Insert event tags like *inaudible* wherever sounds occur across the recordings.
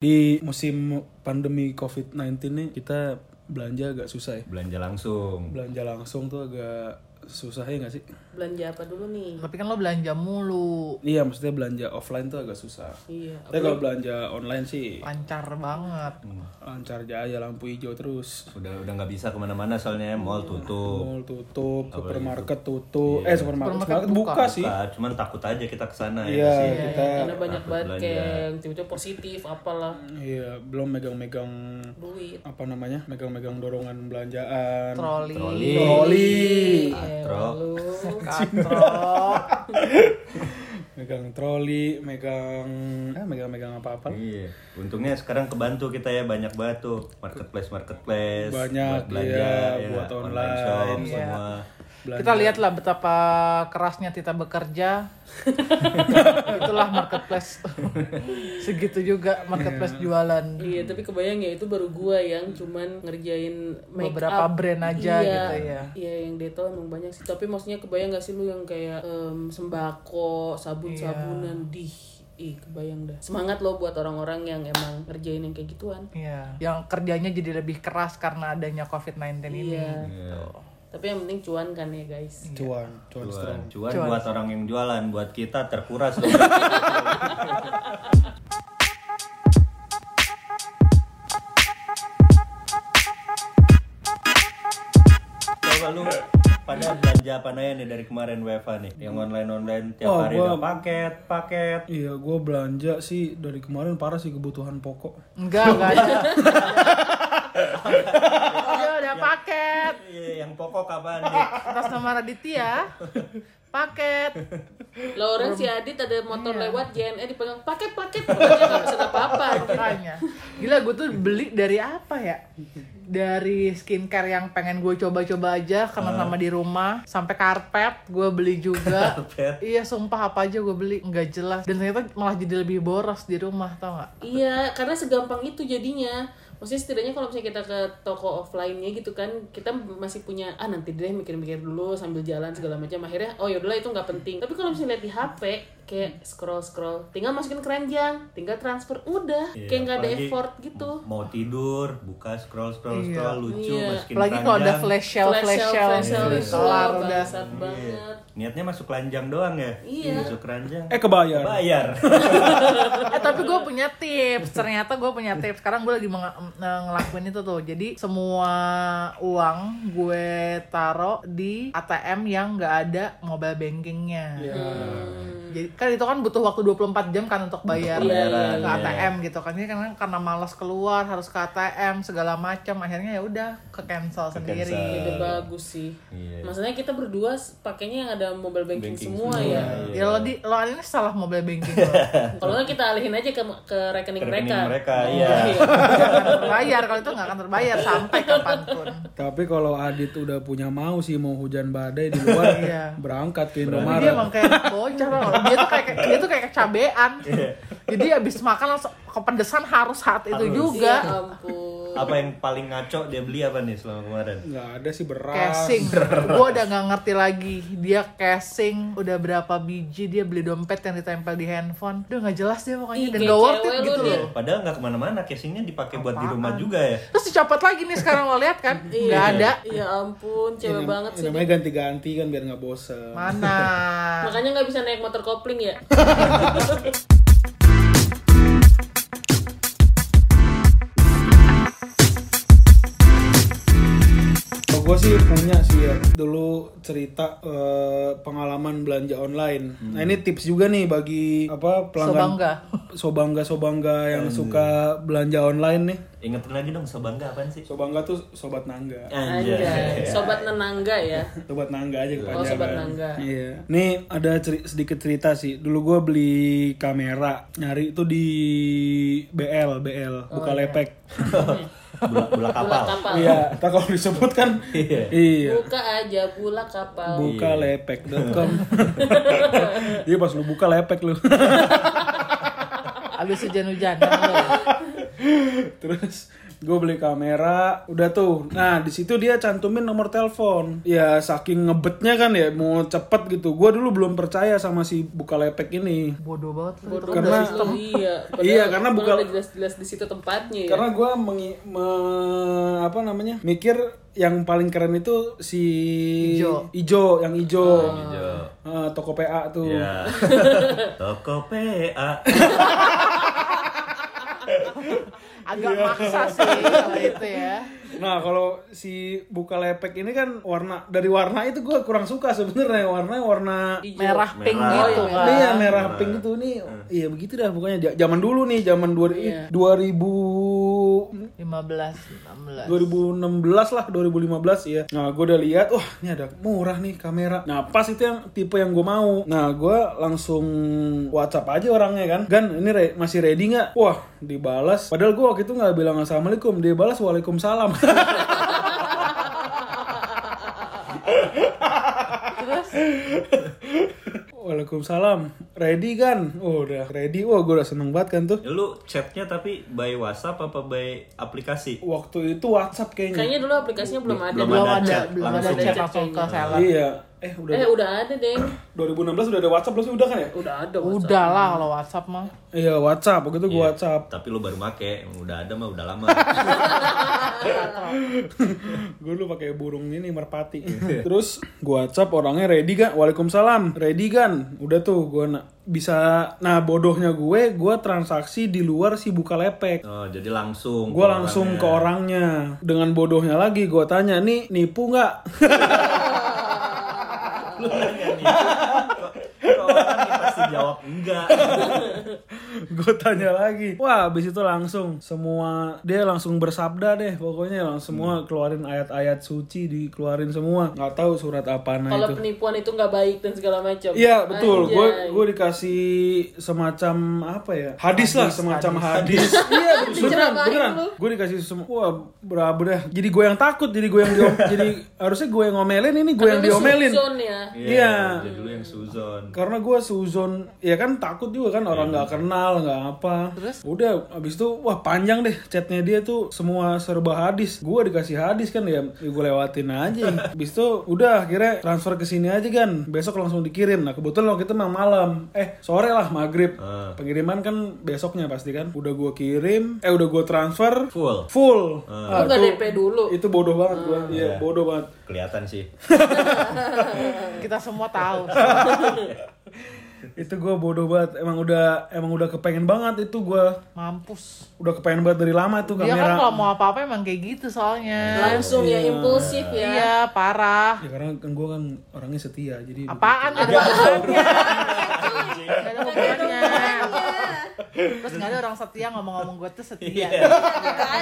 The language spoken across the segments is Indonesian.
Di musim pandemi COVID-19 nih kita belanja agak susah ya. belanja langsung Belanja langsung tuh agak susah ya nggak sih? Belanja apa dulu nih Tapi kan lo belanja mulu, Iya, maksudnya belanja offline tuh agak susah. iya Tapi kalau belanja online sih lancar banget. lancar aja lampu hijau terus. udah udah nggak bisa ke mana-mana soalnya mall tutup Mall tutup, supermarket tutup. Eh, supermarket, Supermarket buka, buka. sih. Buka, cuman takut aja kita ke sana Iya, ya sih kita karena banyak banget yang tiba-tiba positif apalah iya belum megang-megang duit apa namanya? Megang-megang dorongan belanjaan. Troli, troli Troli. Katro. Katrok. *laughs* Megang troli, megang eh megang-megang apa-apa. Iya, untungnya sekarang kebantu kita ya banyak banget tuh marketplace marketplace Banyak, buat belanja, iya, ya, buat shop online. Iya. semua. Belanja. Kita lihatlah betapa kerasnya Tita bekerja. *laughs* Itulah marketplace. *laughs* Segitu juga marketplace jualan. iya tapi kebayang ya itu baru gua yang cuman ngerjain make Beberapa up. brand aja iya, gitu ya. iya yang detol emang banyak sih tapi maksudnya kebayang gak sih lu yang kayak em, sembako sabun sabunan Iya. dih Ih, kebayang dah. Semangat lo buat orang-orang yang emang ngerjain yang kayak gituan. Iya, yang kerjanya jadi lebih keras karena adanya COVID-19 ini. Iya. Iya. Tapi yang penting cuan kan ya guys. cuan, cuan strong. Cuan, cuan buat orang yang jualan, buat kita terkuras loh. *laughs* Coba lu pada belanja apa aja nih dari kemarin WFA nih? Yang online-online tiap Oh, hari gua- ada paket, paket. Iya, gue belanja sih dari kemarin parah sih kebutuhan pokok. Enggak, enggak ada. *laughs* *laughs* Dia udah paket Iya, yang pokok kapan *laughs* nih? atas nama Raditya. Paket. Orang si Adit ada motor lewat JNE dipegang paket paket pokoknya nggak bisa apa-apa. Makanya. Gila gue tuh beli dari apa ya? Dari skincare yang pengen gue coba-coba aja karena sama di rumah sampai karpet gue beli juga. Karpet. Iya sumpah apa aja gue beli nggak jelas dan ternyata malah jadi lebih boros di rumah tau nggak? Iya, karena segampang itu jadinya. Maksudnya setidaknya kalau misalnya kita ke toko offline-nya gitu kan, kita masih punya ah nanti deh mikir-mikir dulu sambil jalan segala macam. Akhirnya oh yaudahlah itu nggak penting. Tapi kalau misalnya lihat di HP kayak scroll scroll, tinggal masukin keranjang, tinggal transfer, udah Iya, kayak nggak ada effort gitu. Mau tidur, buka scroll scroll scroll lucu Iya. masukin Apalagi kalau ada flash sale flash sale, flash sale itu kelar udah. banget. Niatnya masuk keranjang doang ya? Iya. Masuk keranjang. Eh kebayar. Bayar. *laughs* eh tapi gue punya tips ternyata gue punya tips sekarang gue lagi meng- ng- ngelakuin itu tuh jadi semua uang gue taro di ATM yang nggak ada mobile bankingnya Iya. jadi kan itu kan butuh waktu 24 jam kan untuk bayar Untuk ke iya. ATM gitu kan ini karena karena malas keluar harus ke ATM segala macam akhirnya ya udah ke cancel sendiri cancel. Ide bagus sih. Iya. Maksudnya kita berdua pakainya yang ada mobile banking, Banking semua, semua, ya. ya lo di lo ini salah mobile banking lo *laughs* Kalau nggak kita alihin aja ke ke rekening, Rekening mereka. mereka, iya. nggak akan terbayar kalau itu nggak akan terbayar sampai kapan pun Tapi kalau Adit udah punya mau sih mau hujan badai di luar, Iya. berangkat ke Tapi dia Indomaret. emang kayak bocah loh. Dia tuh kayak dia tuh kayak kecabean. Jadi abis makan langsung kepedesan harus saat itu Harus. juga. Ya ampun. Apa yang paling ngaco dia beli apa nih selama kemarin? Nggak ada sih beras. Casing, *laughs* gue udah nggak ngerti lagi. Dia casing, udah berapa biji dia beli dompet yang ditempel di handphone. Udah nggak jelas dia pokoknya Ih, dan gak worth it gitu loh. Padahal nggak ke mana-mana, casingnya dipakai buat di rumah juga ya. Terus dicopot lagi nih sekarang lo lihat kan? Nggak ada. Ya ampun, cewek banget Ya, sih. namanya ganti-ganti kan biar nggak bosen. Mana? *laughs* Makanya nggak bisa naik motor kopling ya. *laughs* gue sih punya sih ya dulu cerita eh, pengalaman belanja online. Nah ini tips juga nih bagi apa pelanggan Sobangga. sobangga sobangga yang suka belanja online nih. Ingetin lagi dong, sobangga apaan sih? Sobangga tuh sobat nangga. Anjay. Sobat nenangga ya. Sobat nangga aja kepanjangan. Oh, sobat nangga. Iya. Nih ada ceri- sedikit cerita sih. Dulu gue beli kamera, nyari itu di BL, BL, buka lepek. Bula, *laughs* bula Bula kapal. Iya, tak kalau disebut kan. Iya. iya. Buka aja bula kapal. Buka lepek.com. *laughs* Iya pas lu buka lepek lu. *laughs* Abis hujan-hujanan lo. Terus gue beli kamera udah tuh nah di situ dia cantumin nomor telepon ya saking ngebetnya kan ya mau cepet gitu gue dulu belum percaya sama si Bukalapak ini Bodoh banget. Bodoh Karena- lu, iya. *laughs* Iya, karena buka- jelas-jelas di situ tempatnya ya. karena gue mengi- me- apa namanya mikir yang paling keren itu si Ijo. ijo yang ijo Hijau. Eh, toko PA tuh Ya. *laughs* Toko PA. *laughs* Agak maksa sih kalau *laughs* itu ya. Nah kalau si Bukalapak ini kan warna dari warna itu gue kurang suka sebenarnya warna warna Ijo. Merah pink Merah. gitu Oh, kan. Iya merah pink itu nih, iya begitu dah pokoknya Ja- zaman dulu nih zaman dua Iya. 2000 15, 16. 2016 lah 2015 ya nah gue udah lihat wah ini ada murah nih kamera. Nah pas itu yang tipe yang gue mau. Nah gue langsung WhatsApp aja orangnya kan. Gan ini re- masih ready nggak? Wah dibalas. Padahal gue waktu itu nggak bilang assalamualaikum dia balas waalaikumsalam. *laughs* Terus *laughs* Waalaikumsalam ready kan oh udah ready wah gue udah seneng banget kan tuh Lu chatnya tapi by WhatsApp apa by aplikasi? waktu itu WhatsApp kayaknya Kayaknya dulu aplikasinya belum ada. Belum belum ada ada, chat, belum ada langsung chat chat langsung ke kayaknya. seller. iya eh udah Eh udah ada, Deng. 2016 udah ada WhatsApp belum sih udah kan ya Udah ada. WhatsApp. Udah lah kalau WhatsApp mah. iya WhatsApp waktu itu gue Iya. WhatsApp Tapi lu baru make, udah ada mah udah lama. *laughs* gue dulu pakai burung ini merpati. Terus gue whatsapp orangnya ready kan waalaikumsalam. Ready kan udah tuh gue na- bisa nah bodohnya gue gue transaksi di luar si bukalepek Oh, jadi langsung. gue langsung ke orangnya. Dengan bodohnya lagi gue tanya nih nipu nggak *laughs* Lu nanya. Kok, kok orang nih pasti jawab enggak. *laughs* gue tanya lagi wah abis itu langsung semua dia langsung bersabda deh pokoknya langsung semua keluarin ayat-ayat suci dikeluarin semua nggak tahu surat apa nah Kalau itu penipuan itu nggak baik dan segala macam. Iya betul, gue gue dikasih semacam apa ya hadis, lah semacam hadis. *laughs* iya beneran beneran. Gue dikasih semua, wah berapa dah. Jadi gue yang takut, jadi gue yang diom, *laughs* jadi harusnya gue yang ngomelin ini gue yang diomelin. ya. Iya. Jadi dulu yang suzon. Karena gue suzon, ya kan takut juga kan orang nggak kenal nggak apa. Terus? Udah abis itu wah panjang deh chatnya dia tuh semua serba hadis. Gue dikasih hadis kan ya, ya gue lewatin aja. *laughs* Abis itu udah akhirnya transfer ke sini aja kan. Besok langsung dikirim. Nah kebetulan waktu itu memang malam. Eh sore lah maghrib. Ah. Pengiriman kan besoknya pasti kan. Udah gue kirim. Eh udah gue transfer. Full. Full. Lu nggak DP dulu. Itu bodoh banget gue. Iya Iya. bodoh banget. Kelihatan sih. *laughs* *laughs* Kita semua tahu. Itu gue bodoh banget. Emang udah emang udah kepengen banget itu gue. Mampus. Udah kepengen banget dari lama tuh Dia kan kamera. kalau mau apa-apa emang kayak gitu soalnya. Langsung ya impulsif ya. Iya, parah. Ya karena kan gue kan orangnya setia jadi Apaan *laughs* gak ada hubungannya? Ada. Terus gak ada orang setia ngomong-ngomong gue tuh setia. Iya.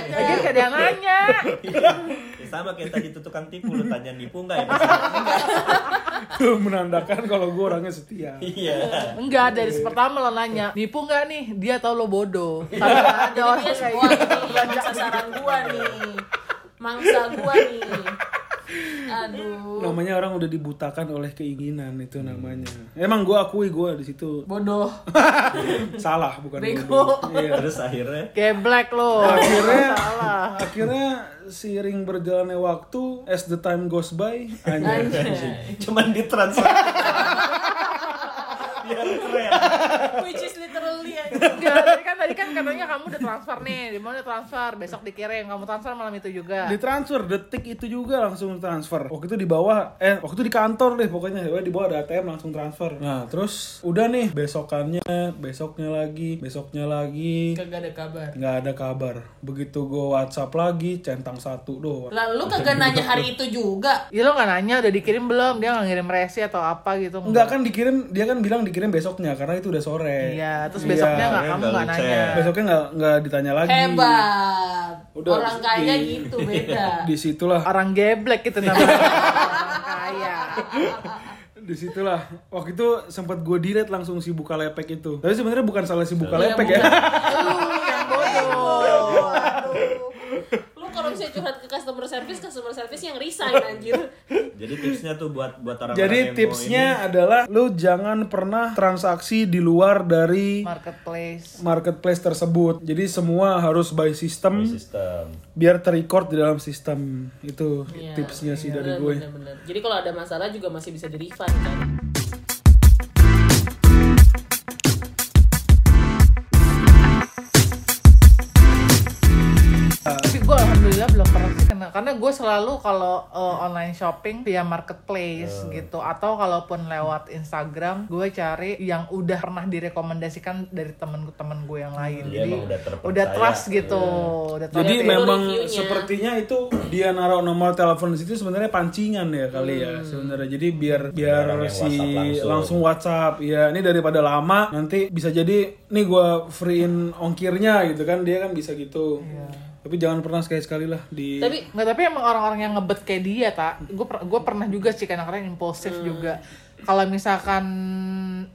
Lagi gak ada yang nanya. Ya, sama kayak tadi tuh tukang tipu lu tanya nipu enggak ya? *laughs* Menandakan kalau gue orangnya setia. Iya. Enggak, dari pertama lo nanya, nipu nggak nih? Dia tahu lo bodoh. Karena nggak ada orang kayak gitu. sasaran gua nih. Mangsa gua nih. Aduh. Namanya orang udah dibutakan oleh keinginan itu namanya. Emang gue akui gue di situ Bodoh. *laughs* salah bukan Bego. bodoh. Iya. Terus akhirnya Geblek lo. Akhirnya Salah. akhirnya seiring berjalannya waktu as the time goes by anjay. cuman ditransfer. *laughs* Biar keren. Which is literally aja. Enggak, tadi kan tadi kan katanya kamu udah transfer nih, di mana transfer, besok dikirim, kamu transfer malam itu juga. ditransfer detik itu juga langsung transfer waktu itu di bawah eh waktu itu di kantor deh pokoknya ya di bawah ada ATM langsung transfer nah terus udah nih besokannya besoknya lagi besoknya lagi Kagak ada kabar. nggak ada kabar begitu gue WhatsApp lagi centang satu doang Lalu kagak nanya hari itu juga. Iya lo nggak nanya udah dikirim belum? Dia nggak ngirim resi atau apa gitu? Enggak kan dikirim dia kan bilang dikirim besoknya karena itu udah sore Iya, terus Iya. besoknya nggak Iya, kamu nggak nanya. besoknya nggak nggak ditanya lagi Hebat. Udah, Orang kaya di- gitu beda. *laughs* di situlah Orang geblek gitu namanya. *laughs* Orang kaya. di situlah waktu itu sempat gue delete langsung si Bukalapak itu tapi sebenarnya bukan salah si Iya, ya bukan. Lu yang bodoh. Misalnya curhat ke customer service, customer service yang resign *laughs* anjir. Jadi tipsnya tuh buat buat orang Jadi tipsnya adalah lu jangan pernah transaksi di luar dari marketplace marketplace tersebut. Jadi semua harus by system sistem. biar terrecord di dalam sistem. Itu Iya, tipsnya sih dari Bener, gue. bener, bener. Jadi kalau ada masalah juga masih bisa di refund kan. Belum pernah sih kena karena gue selalu kalau uh, online shopping via marketplace gitu atau kalaupun lewat Instagram gue cari yang udah pernah direkomendasikan dari temen-temen gue yang lain Dia jadi emang udah udah trust gitu udah trust. Jadi Itu memang reviewnya. sepertinya itu dia naruh nomor telepon di situ sebenarnya pancingan ya kali ya sebenarnya. Jadi biar biar orang si WhatsApp langsung. langsung. WhatsApp ya ini daripada lama nanti bisa jadi nih gua freein ongkirnya gitu kan dia kan bisa gitu. Tapi jangan pernah sekali-sekali lah di Tapi Nggak, tapi emang orang-orang yang ngebet kayak dia, tak. Gue gue pernah juga sih kadang-kadang impulsif juga. Kalau misalkan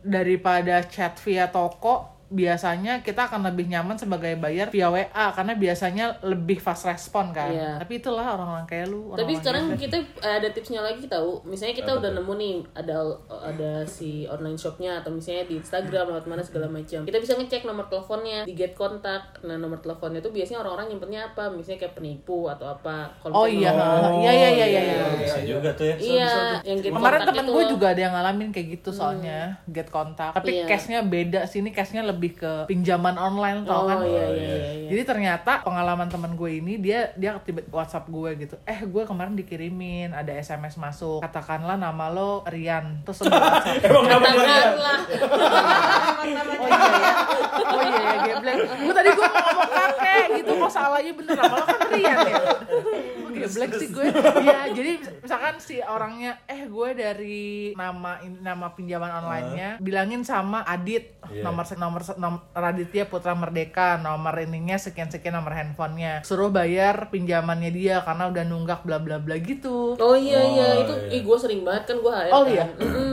daripada chat via toko, biasanya kita akan lebih nyaman sebagai bayar via WA karena biasanya lebih fast respon kan. Iya. Tapi itulah orang-orang kayak lu. tapi orang-orang sekarang gitu. kita ada tipsnya lagi tahu. Misalnya kita udah nemu nih ada ada si online shopnya atau misalnya di Instagram lewat mana segala macam. Kita bisa ngecek nomor teleponnya di get kontak. Nah nomor teleponnya itu biasanya orang-orang nyimpennya apa? Misalnya kayak penipu atau apa. Kalau Oh misalnya iya, nomor- iya iya iya iya. iya. Bisa juga tuh ya. Iya, yang get Kemarin temen gue juga ada yang ngalamin kayak gitu soalnya get kontak. Tapi Iya. cashnya beda sini cashnya lebih ke pinjaman online tau Oh kan. iya iya iya. iya. Jadi ternyata pengalaman teman gue ini dia dia tiba WhatsApp gue gitu. Eh gue kemarin dikirimin ada SMS masuk. Katakanlah nama lo Rian. Terus lo *laughs* WhatsApp. Emang nama gue? *laughs* Katakanlah. Oh iya ya. Oh iya ya. Gue tadi gue mau ngomong kakek gitu. Kok salahnya bener nama lo kan Rian ya. *laughs* Gue geblek sih gue. Ya jadi misalkan si orangnya eh gue dari nama nama pinjaman online-nya bilangin sama Adit Iya. nomor nomor se- nom- Raditya Putra Merdeka nomor ininya sekian sekian nomor handphonenya suruh bayar pinjamannya dia karena udah nunggak bla bla bla gitu Oh iya iya Oh, itu iya. ih gue sering banget kan gue HR Oh, kan. iya?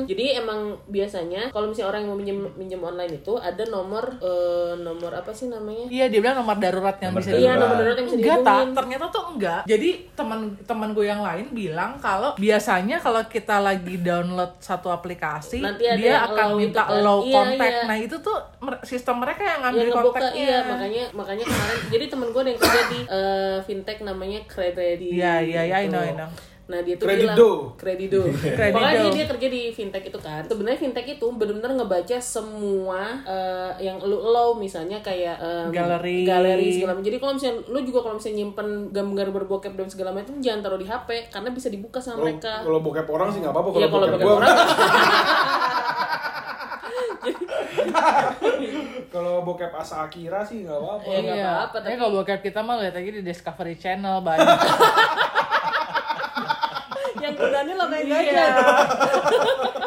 Jadi emang biasanya kalau misalnya orang yang mau minjem minjem online itu ada nomor eh, nomor apa sih namanya? Iya dia bilang nomor darurat yang Nomor bisa darurat. Iya nomor darurat yang bisa enggak tak ternyata tuh enggak jadi teman teman gue yang lain bilang kalau biasanya kalau kita lagi download satu aplikasi Nanti ada dia akan minta itu kan. low Iya, contact iya. nah itu tuh sistem mereka yang ngambil ngebuka kontaknya iya makanya makanya kemarin jadi temen gue ada yang kerja di eh, fintech namanya Credit Iya, iya, iya, I know, I know. Nah dia tuh Kredido. bilang Kredido. Kredido. *laughs* Pokoknya dia, dia kerja di fintech itu kan. Sebenarnya fintech itu benar-benar ngebaca semua eh, yang lu lo misalnya kayak em, Galeri. galeri segala macam. Jadi kalau misalnya lu juga kalau misalnya nyimpen gambar berbokep dan segala macam jangan taruh di HP karena bisa dibuka sama Kalau mereka. kalau bokep orang sih nggak apa-apa Iya kalau bokep bokep gua- orang *laughs* Kalau bokep Asa Akira sih nggak apa-apa. Ya, nggak Iya. apa-apa, Tapi kalau bokep kita mah lihat aja di Discovery Channel banyak. *laughs* berani lo main iya.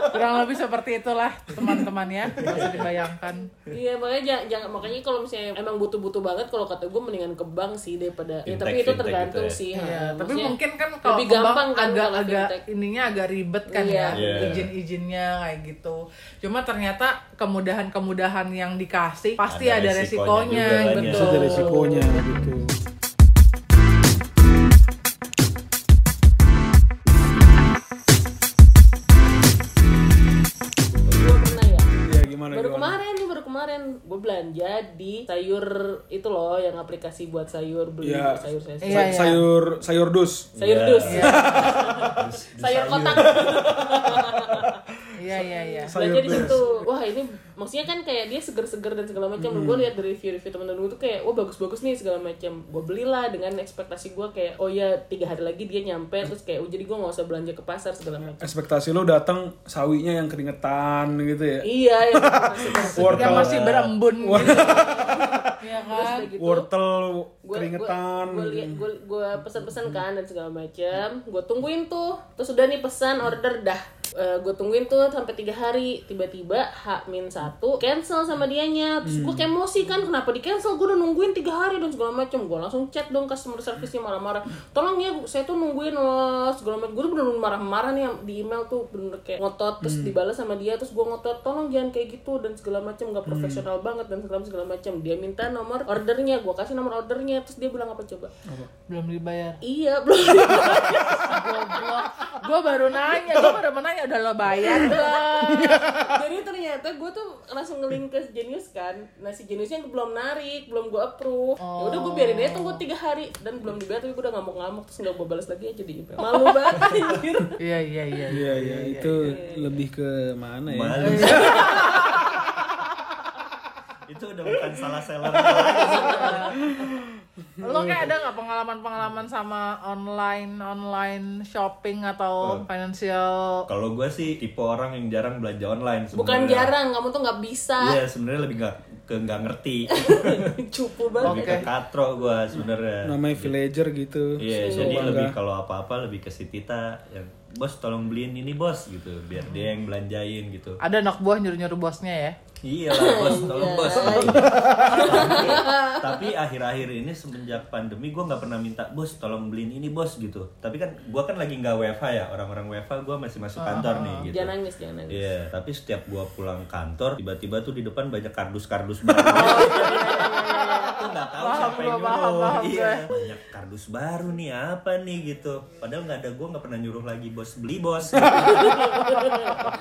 Kurang lebih seperti itulah teman-teman ya. Usah dibayangkan. Iya makanya jangan, makanya kalau misalnya emang butuh-butuh banget kalau kata gue mendingan ke bank sih daripada ya, Fintech, tapi itu fintech tergantung gitu ya. sih. Iya, ha. tapi mungkin kan kalau lebih gampang kan agak kalau agak fintech. ininya agak ribet kan Iya. ya Iya. izin-izinnya kayak gitu. Cuma ternyata kemudahan-kemudahan yang dikasih pasti Ada ada, resikonya resikonya, juga kan ya. betul. Bisa ada resikonya gitu. Gue belanja di sayur itu loh yang aplikasi buat sayur beli Iya. sayur sayur Iya, Sa- iya. Sayur sayur dus. sayur Iya. dus Iya. *laughs* sayur kotak Iya iya iya. belanja di situ wah ini maksudnya kan kayak dia seger-seger dan segala macam Hmm. gue lihat dari review-review teman-teman gue tuh kayak wah bagus-bagus nih segala macam gue belilah dengan ekspektasi gue kayak oh ya tiga hari lagi dia nyampe terus kayak oh jadi gue nggak usah belanja ke pasar segala macam Ekspektasi lo datang sawinya yang keringetan gitu ya. iya yang *laughs* seger-seger. Wortel. Yang masih berembun gitu. Iya kan? gitu Wortel gue keringetan. gue gue pesan-pesan kan dan segala macam gue tungguin tuh. Terus udah nih pesan order dah. Gue tungguin tuh sampai tiga hari. Tiba-tiba H min satu cancel sama dianya. Terus gue kayak emosi kan kenapa di cancel gue udah nungguin tiga hari dan segala macam gue langsung chat dong customer service-nya marah-marah. Tolong ya saya tuh nungguin loh segala macam gue bener-bener marah-marah nih di email tuh bener kayak ngotot. Terus dibalas sama dia terus gue ngotot tolong jangan kayak gitu dan segala macam nggak profesional banget dan segala segala macam dia minta nomor ordernya gue kasih nomor ordernya terus dia bilang apa coba? Belum dibayar. Iya belum goblok gue baru nanya gue baru mau nanya udah lo bayar belum? Jadi ternyata gue tuh langsung ngelink ke Genius kan. Nah si Geniusnya belum narik belum gue approve. Ya udah gue biarin aja tunggu tiga hari. Dan belum dibayar tapi gue udah ngamuk-ngamuk terus nggak gue balas lagi aja di email. Malu banget anjir. Iya iya iya. Iya iya itu lebih ke mana ya? Malu. *laughs* itu udah bukan salah seller lo kayak ada nggak pengalaman-pengalaman sama online online shopping atau financial? Kalau gue sih tipe orang yang jarang belanja online bukan sebenarnya. jarang kamu tuh nggak bisa. Iya sebenarnya lebih nggak ke nggak ngerti. *laughs* Cupu banget. Lebih ke katro gue sebenarnya. Namanya villager gitu. Iya, So, jadi lebih kalau apa-apa lebih ke si Tita yang bos tolong beliin ini bos gitu, biar dia yang belanjain gitu. ada anak buah nyuruh-nyuruh bosnya ya? *laughs* Iya lah bos, tolong bos. *laughs* Tapi akhir-akhir ini semenjak pandemi gue nggak pernah minta bos tolong beliin ini bos gitu. Tapi kan gue kan lagi nggak WFH ya, orang-orang WFH gue masih masuk kantor nih gitu. jangan nangis jangan nangis Iya, tapi setiap gua pulang kantor tiba-tiba tuh di depan banyak kardus-kardus *laughs* baru. Aku nggak tahu Paham siapa yang nyuruh. paham Iya, gue. banyak kardus baru nih apa nih gitu. Padahal nggak ada gua nggak pernah nyuruh lagi bos beli bos. *laughs*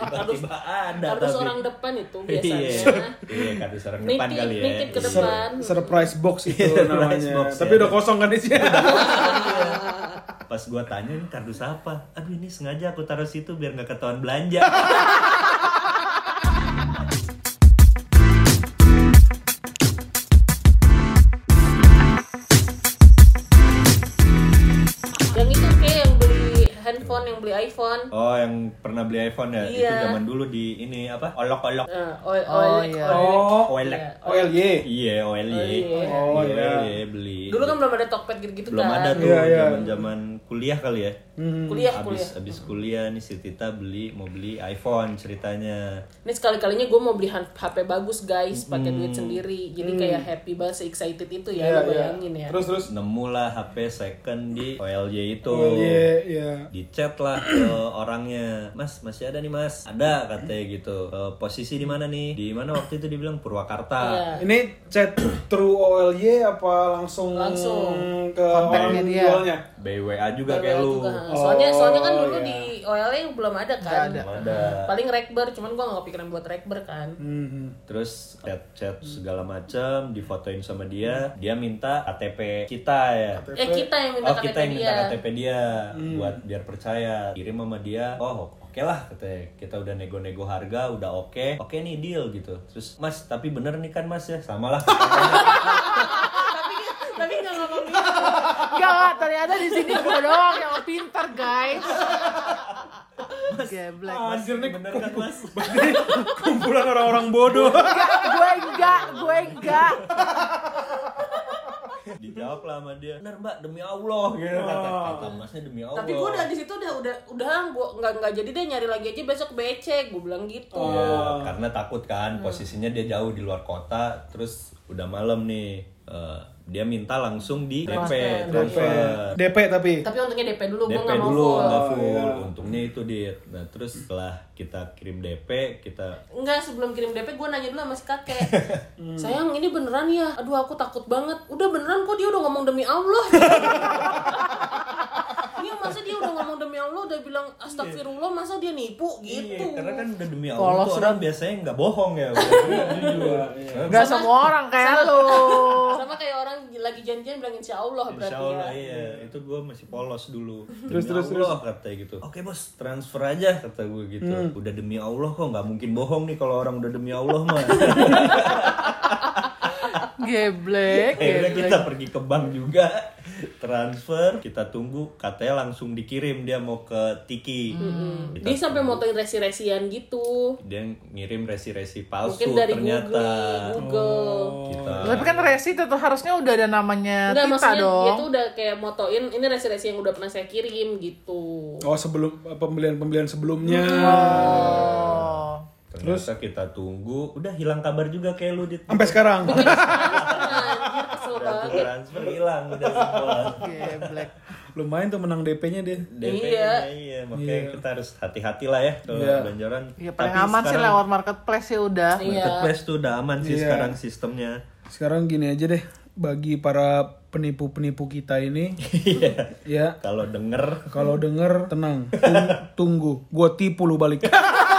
Tiba-tiba ada harus tapi. orang depan itu Iya, biasanya iya kardus orang depan nitip kali ya. nitip ke Iya. depan surprise box *laughs* itu Surprise namanya. box, Tapi ya. udah kosong kan di sini. *laughs* Iya. Pas gua tanya ini kardus apa? Aduh ini sengaja aku taruh situ biar nggak ketahuan belanja. Oh, yang pernah beli iPhone ya? Itu Iya. zaman dulu di ini apa? Olok-olok. Eh, oil, Oh, oil, iya. oil- Oh, OLX. Iya. OLY. Iya, OLY. Oh, Iya, iya. Beli. Dulu kan belum ada Tokped gitu-gitu belum kan ada tuh Iya, iya. zaman-zaman kuliah kali ya. kuliah abis kuliah abis kuliah nih si Tita beli mau beli iPhone ceritanya. ini sekali kalinya gue mau beli HP bagus guys pakai duit sendiri jadi kayak happy banget se excited itu ya lo iya. bayangin ya Terus terus. Nemu lah HP second di OLY itu. OLY, iya. Di chat lah ke *clears throat* orangnya, Mas masih ada nih Mas, ada katanya gitu. "E, posisi di mana nih? Di mana waktu itu dibilang Purwakarta. Iya. Ini chat through OLY apa langsung Langsung. ke Kontaknya dia. jualnya? BWA juga BWA kayak lu. juga. soalnya soalnya kan dulu iya. di OLA belum ada kan ada. paling rekber cuman gue nggak kepikiran buat rekber kan Hmm. Terus chat-chat segala macam, difotoin sama dia. Dia minta KTP kita ya. eh kita yang minta oh, KTP kita yang minta dia KTP dia buat biar percaya. Kirim sama dia. Oh, oke lah katanya. Kita udah nego-nego harga, udah oke. Oke nih deal gitu. Terus, "Mas, tapi bener nih kan Mas ya?" Samalah. tapi *laughs* nggak Enggak, enggak, ternyata di sini gue doang yang pintar, guys. Geblek. Anjir nih bener kan, Mas? *laughs* kumpulan orang-orang bodoh. Enggak, gue enggak, gue enggak. Dijawab lah sama dia. Bener, Mbak, demi Allah gitu kata, kata Masnya demi Allah. tapi gue udah di situ udah udah udah gue nggak nggak jadi deh nyari lagi aja besok becek gue bilang gitu Iya, karena takut kan posisinya dia jauh di luar kota, terus udah malam nih. eh, dia minta langsung di DP, Transfer. transfer. DP tapi. tapi untungnya DP dulu gue DP nggak mau dulu full nggak full. iya. Untungnya itu dit. Nah terus setelah kita kirim DP, kita Enggak, sebelum kirim DP gue nanya dulu sama si kakek *laughs* Sayang, ini beneran ya? Aduh, aku takut banget Udah beneran kok dia udah ngomong demi Allah *laughs* masa dia udah ngomong demi Allah Udah bilang astagfirullah, masa dia nipu gitu Iya, karena kan udah demi Allah Polos tuh orang biasanya nggak bohong ya. jujur. *laughs* Enggak semua orang kayak lu. Sama kayak orang lagi janjian bilang insya Allah berarti Insya Allah ya iya, itu gue masih polos dulu. Terus, demi terus, Allah katanya gitu. Oke bos, transfer aja kata gue gitu. Udah demi Allah kok nggak mungkin bohong nih kalau orang udah demi Allah mah. *laughs* *laughs* Geblek, geblek. kita pergi ke bank juga transfer kita tunggu katanya langsung dikirim dia mau ke Tiki Kita Dia sampai motoin resi-resian gitu. dia ngirim resi-resi palsu Mungkin dari ternyata Google. Google. kita Tapi kan resi itu harusnya udah ada namanya Enggak, Tita maksudnya dong. dia tuh udah kayak motoin ini resi-resi yang udah pernah saya kirim gitu. Oh sebelum pembelian-pembelian sebelumnya. Oh. ternyata kita tunggu udah hilang kabar juga kayak lu dit Sampai sekarang. Udah transfer hilang udah semua *laughs* Geblek. Lumayan tuh menang DP-nya dia. DP Iya. iya makanya kita harus hati-hati lah ya kalau Iya. belanjaran Ya paling Tapi aman sih sekarang lewat marketplace ya udah. Iya. marketplace tuh udah aman sih Iya. sekarang sistemnya Sekarang gini aja deh. Bagi para penipu-penipu kita ini, *laughs* Iya. ya kalau denger kalau denger tenang, Tung- tunggu, gua tipu lu balik. *laughs*